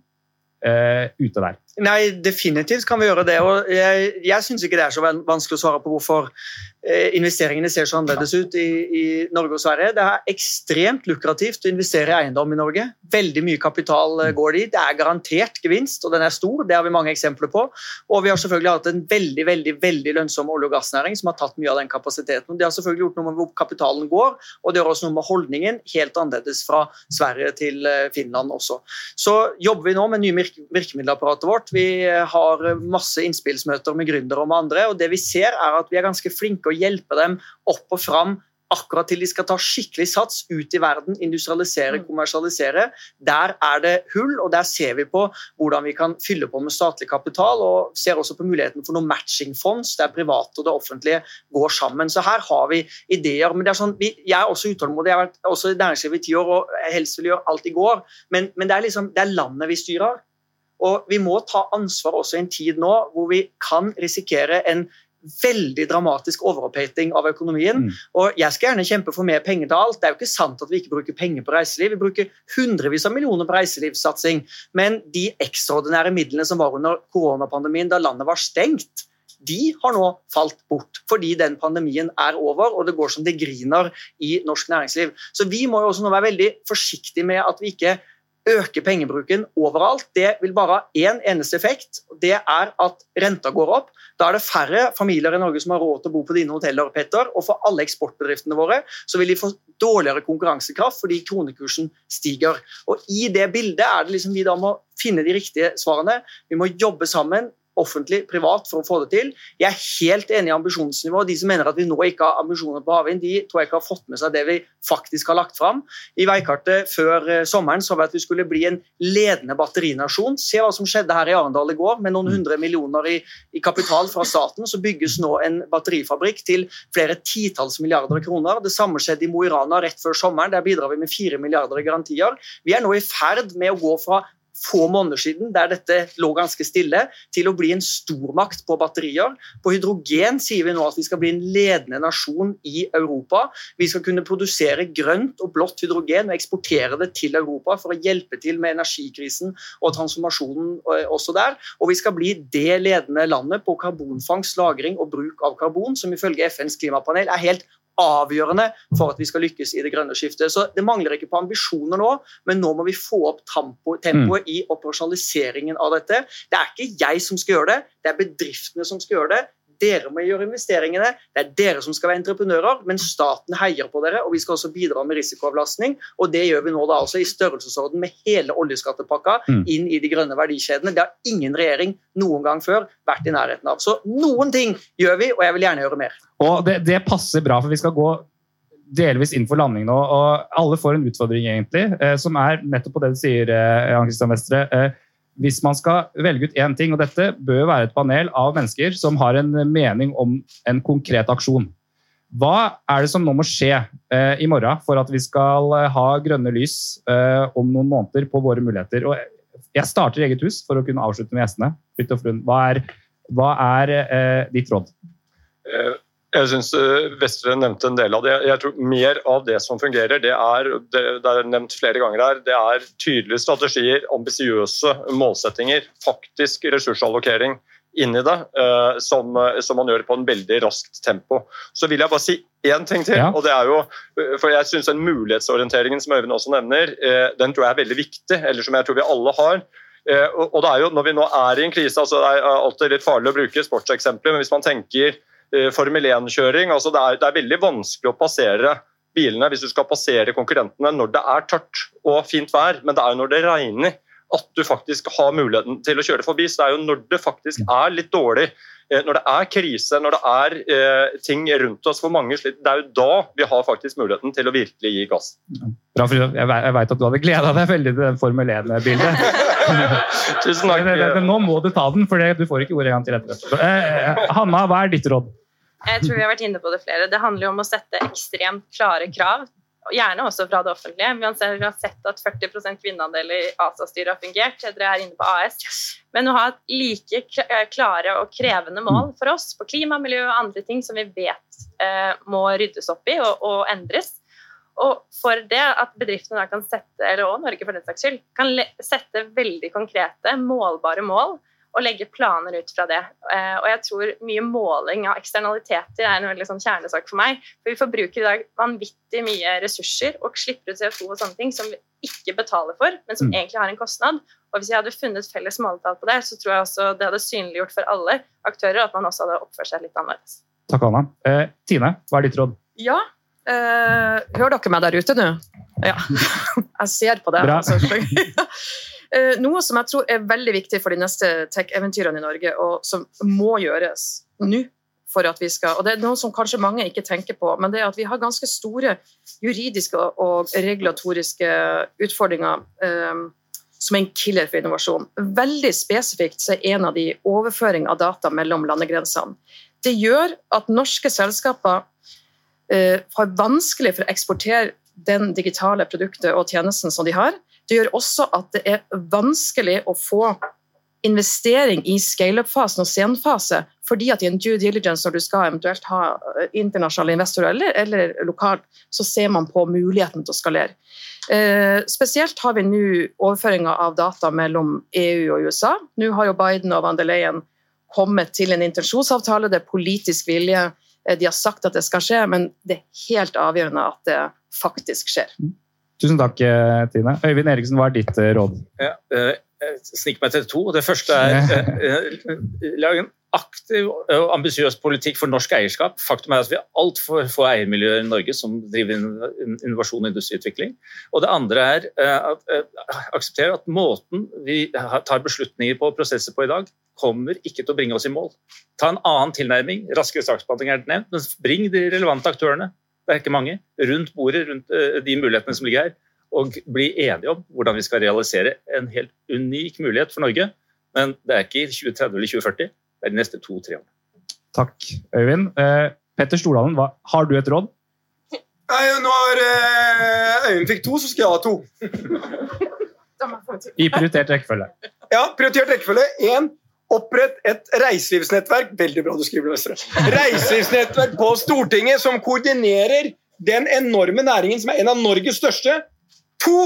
uh, ute der? Nei, definitivt kan vi gjøre det. og Jeg, jeg syns ikke det er så vanskelig å svare på hvorfor eh, investeringene ser så annerledes ut i, i, Norge og Sverige. Det er ekstremt lukrativt å investere i eiendom i Norge. Veldig mye kapital eh, går dit. Det er garantert gevinst, og den er stor. Det har vi mange eksempler på. Og vi har selvfølgelig hatt en veldig veldig, veldig lønnsom olje- og gassnæring som har tatt mye av den kapasiteten. Det har selvfølgelig gjort noe med hvor kapitalen går, og det gjør også noe med holdningen, helt annerledes fra Sverige til eh, Finland også. Så jobber vi nå med nye virkemiddelapparatet vårt. Vi har masse innspillsmøter med gründere og med andre. og det Vi ser er at vi er ganske flinke å hjelpe dem opp og fram akkurat til de skal ta skikkelig sats ut i verden, industrialisere, mm. kommersialisere. Der er det hull, og der ser vi på hvordan vi kan fylle på med statlig kapital. Og ser også på muligheten for noen matchingfonds der private og det offentlige går sammen. Så her har vi ideer. men det er sånn, vi, Jeg er også utålmodig. Jeg har vært også i næringslivet i ti år og helst vil gjøre alt i går. Men, men det, er liksom, det er landet vi styrer. Og vi må ta ansvar også i en tid nå hvor vi kan risikere en veldig dramatisk overoppheting av økonomien. Mm. Og Jeg skal gjerne kjempe for mer penger til alt. Det er jo ikke sant at vi ikke bruker penger på reiseliv. Vi bruker hundrevis av millioner på reiselivssatsing. Men de ekstraordinære midlene som var under koronapandemien da landet var stengt, de har nå falt bort fordi den pandemien er over og det går som det griner i norsk næringsliv. Så vi må jo også nå være veldig forsiktige med at vi ikke øke pengebruken overalt. Det vil bare ha én eneste effekt. Det er at renta går opp. Da er det færre familier i Norge som har råd til å bo på dine hoteller. Petter, Og for alle eksportbedriftene våre så vil de få dårligere konkurransekraft fordi kronekursen stiger. Og I det bildet er det liksom vi da må finne de riktige svarene. Vi må jobbe sammen offentlig, privat, for å få det til. Jeg er helt enig i ambisjonsnivået. De som mener at vi nå ikke har ambisjoner på havvind, de tror jeg ikke har fått med seg det vi faktisk har lagt fram. I veikartet før eh, sommeren sa vi at vi skulle bli en ledende batterinasjon. Se hva som skjedde her i Arendal i går. Med noen hundre millioner i, i kapital fra staten, så bygges nå en batterifabrikk til flere titalls milliarder kroner. Det samme skjedde i Mo i Rana rett før sommeren. Der bidrar vi med fire milliarder i garantier. Vi er nå i ferd med å gå fra få måneder siden, der dette lå ganske stille, til å bli en stormakt på batterier. På hydrogen sier vi nå at vi skal bli en ledende nasjon i Europa. Vi skal kunne produsere grønt og blått hydrogen og eksportere det til Europa for å hjelpe til med energikrisen og transformasjonen eh, også der. Og vi skal bli det ledende landet på karbonfangst, lagring og bruk av karbon, som ifølge FNs klimapanel er helt avgjørende for at vi skal lykkes i det grønne skiftet. Så Det mangler ikke på ambisjoner nå, men nå må vi få opp tempo, tempoet mm. i operasjonaliseringen av dette. Det er ikke jeg som skal gjøre det, det er bedriftene som skal gjøre det. Dere må gjøre investeringene, det er dere som skal være entreprenører, men staten heier på dere, og vi skal også bidra med risikoavlastning. Og det gjør vi nå da altså i størrelsesorden med hele oljeskattepakka mm. inn i de grønne verdikjedene. Det har ingen regjering noen gang før vært i nærheten av. Så noen ting gjør vi, og jeg vil gjerne gjøre mer. Og det, det passer bra, for vi skal gå delvis inn for landing nå. og Alle får en utfordring, egentlig, eh, som er nettopp på det du sier, eh, Jan Christian Vestre. Eh, hvis man skal velge ut én ting, og dette bør være et panel av mennesker som har en mening om en konkret aksjon. Hva er det som nå må skje eh, i morgen for at vi skal eh, ha grønne lys eh, om noen måneder på våre muligheter? Og jeg starter eget hus for å kunne avslutte med gjestene. Hva er, hva er eh, ditt råd? Eh, Jeg syns Vestre nevnte en del av det. Jeg tror Mer av det som fungerer, det er det, er nevnt flere ganger her, det er tydelige strategier, ambisiøse målsettinger, faktisk ressursallokering inn i det, uh, som, som, man gjør på en veldig raskt tempo. Så vil jeg bare si én ting til. Ja. og det er jo, for jeg synes den Mulighetsorienteringen som Øyvind også nevner, den tror jeg er veldig viktig, eller som jeg tror vi alle har. Og det er jo, Når vi nå er i en krise, altså det er alltid litt farlig å bruke sportseksempler, men hvis man tenker Formel 1-kjøring. Altså det, det, er, veldig vanskelig å passere bilene hvis du skal passere konkurrentene når det er tørt og fint vær, men det er jo når det regner at du faktisk har muligheten til å kjøre forbi. Så det er jo når det faktisk er litt dårlig, når det er krise, når det er eh, ting rundt oss for mange slitt, det er jo da vi har faktisk muligheten til å virkelig gi gass. Bra, jeg veit at du hadde gleda deg veldig til den Formel 1-bildet. [laughs] [laughs] Tusen takk. Nå må du ta den, for du får ikke ordet en gang til etterpå. Eh, Hanna, hva er ditt råd? Jeg tror vi har vært inne på det flere. Det handler jo om å sette ekstremt klare krav. Gjerne også fra det offentlige. Vi har sett at 40% kvinneandel i ASA-styret har fungert. Dere er inne på AS. Men å ha et like klare og krevende mål for oss på klima, miljø og andre ting som vi vet eh, må ryddes opp i og, og, endres. Og for det at bedriftene da kan sette, eller også Norge for den saks skyld, kan sette veldig konkrete, målbare mål og legge planer ut fra det. Eh, og jeg tror mye måling av eksternaliteter er en veldig sånn kjernesak for meg. For vi forbruker i dag vanvittig mye ressurser og slipper ut CO2 og sånne ting som vi ikke betaler for, men som mm. egentlig har en kostnad. Og hvis jeg hadde funnet felles måletall på det, så tror jeg også det hadde synliggjort for alle aktører at man også hadde oppført seg litt annerledes. Takk, Anna. Eh, Tine, hva er ditt råd? Ja, eh, hører dere meg der ute nå? Ja. [laughs] Jeg ser på det. Bra. Altså. [laughs] Eh, noe som jeg tror er veldig viktig for de neste tech-eventyrene i Norge, og som må gjøres nå for at vi skal, og Det er noe som kanskje mange ikke tenker på, men det er at vi har ganske store juridiske og regulatoriske utfordringer um, som er en killer for innovasjon. Veldig spesifikt så er en av de overføring av data mellom landegrensene. Det gjør at norske selskaper har vanskelig for å eksportere den digitale produktet og tjenesten som de har. Det gjør også at det er vanskelig å få investering i scale-up-fasen og senfase, fordi at i en due diligence når du skal eventuelt ha eh, internasjonale investorer eller, eller lokalt, så ser man på muligheten til å skalere. Eh, spesielt har vi nå overføringa av data mellom EU og USA. Nå har jo Biden og van der Leyen kommet til en intensjonsavtale, det er politisk vilje. Eh, de har sagt at det skal skje, men det er helt avgjørende at det faktisk skjer. Mm. Tusen takk, eh, Tine. Øyvind Eriksen, hva er ditt eh, råd? Ja, jeg eh, sniker meg til to. Det første er lag en aktiv og ambisiøs politikk for norsk eierskap. Faktum er at vi har altfor få eiermiljøer i Norge som driver innovasjon og industriutvikling. Og det andre er at akseptere at måten vi tar beslutninger på og prosesser på i dag, kommer ikke til å bringe oss i mål. Ta en annen tilnærming. Raskere saksbehandling er nevnt, men bring de relevante aktørene det er ikke mange, rundt bordet, rundt eh, de mulighetene som ligger her, og bli enige om hvordan vi skal realisere en helt unik mulighet for Norge. Men det er ikke i 2030 eller 2040, det er de neste to-tre årene. Takk, Øyvind. Eh, Petter Stordalen, hva, har du et råd? Nei, Når eh, Øyvind fikk to, så skal jeg ha to. I prioritert rekkefølge. Ja, prioritert rekkefølge. Én Opprett et reiselivsnettverk Veldig bra du skriver det, Vestre. Reiselivsnettverk på Stortinget som koordinerer den enorme næringen som er en av Norges største. To,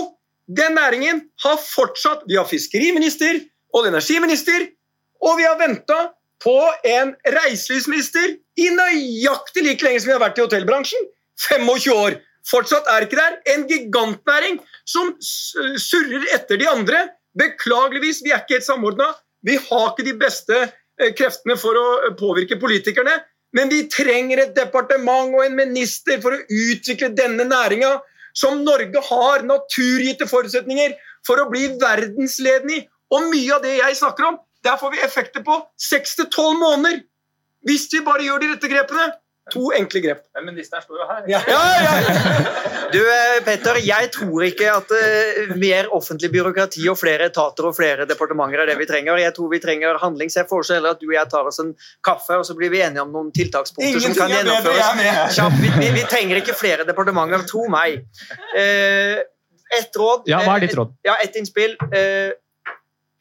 den næringen har fortsatt Vi har fiskeriminister, og energiminister, og vi har venta på en reiselivsminister i nøyaktig like lenge som vi har vært i hotellbransjen. 25 år. Fortsatt er ikke der. En gigantnæring som surrer etter de andre. Beklageligvis, vi er ikke helt samordna. Vi har ikke de beste eh, kreftene for å eh, påvirke politikerne, men vi trenger et departement og en minister for å utvikle denne næringa, som Norge har naturgitte forutsetninger for å bli verdensledende i. Og mye av det jeg snakker om, der får vi effekter på seks til tolv måneder. Hvis vi bare gjør de rette grepene. To enkle grep. Men ministeren står jo her. Ja, ja, ja. Du, eh, Petter, jeg tror ikke at uh, mer offentlig byråkrati og flere etater og flere departementer er det vi trenger. Jeg tror vi trenger handling. Så jeg foreslår heller at du og jeg tar oss en kaffe, og så blir vi enige om noen tiltakspunkter Ingenting som kan gjennomføres. Kjapt. Vi, vi, vi, trenger ikke flere departementer, tro meg. Uh, et råd Ja, hva er ditt råd? Ja, ett innspill. Uh,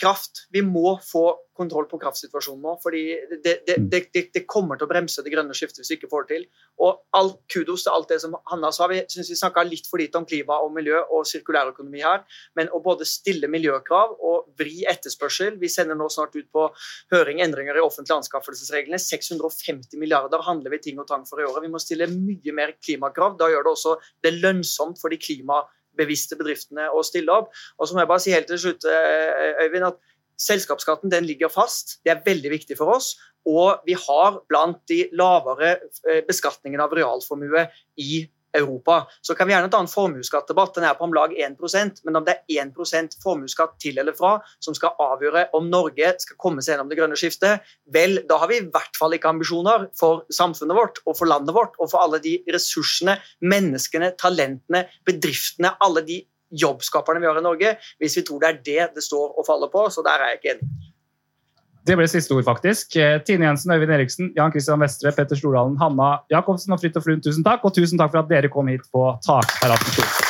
kraft. Vi må få kontroll på kraftsituasjonen nå. fordi det, det, Mm. det, det, det kommer til å bremse det grønne skiftet hvis vi ikke får det til. Og all kudos til alt det som Hanna sa. Vi synes vi snakka litt for lite om klima og miljø og sirkulærøkonomi her. Men å både stille miljøkrav og vri etterspørsel Vi sender nå snart ut på høring endringer i offentlige anskaffelsesreglene. 650 milliarder handler vi ting og tang for i året. Vi må stille mye mer klimakrav. Da gjør det også det lønnsomt for de klimabevisste bedriftene å stille opp. Og så må jeg bare si helt til slutt, eh, Øyvind, at Selskapsskatten den ligger fast, det er veldig viktig for oss. Og vi har blant de lavere eh, beskatningene av realformue i Europa. Så kan vi gjerne ta en formuesskattdebatt, den er på om lag 1% men om det er 1% formuesskatt til eller fra som skal avgjøre om Norge skal komme seg gjennom det grønne skiftet, vel, da har vi i hvert fall ikke ambisjoner for samfunnet vårt og for landet vårt og for alle de ressursene, menneskene, talentene, bedriftene, alle de jobbskaperne vi har i Norge, hvis vi tror det er det det står og faller på. Så der er jeg ikke enig. Det ble siste ord, faktisk. Eh, Tine Jensen, Øyvind Eriksen, Jan Christian Vestre, Petter Stordalen, Hanna Jacobsen og Fridtjof Lund, tusen takk. Og tusen takk for at dere kom hit på Takterrassen.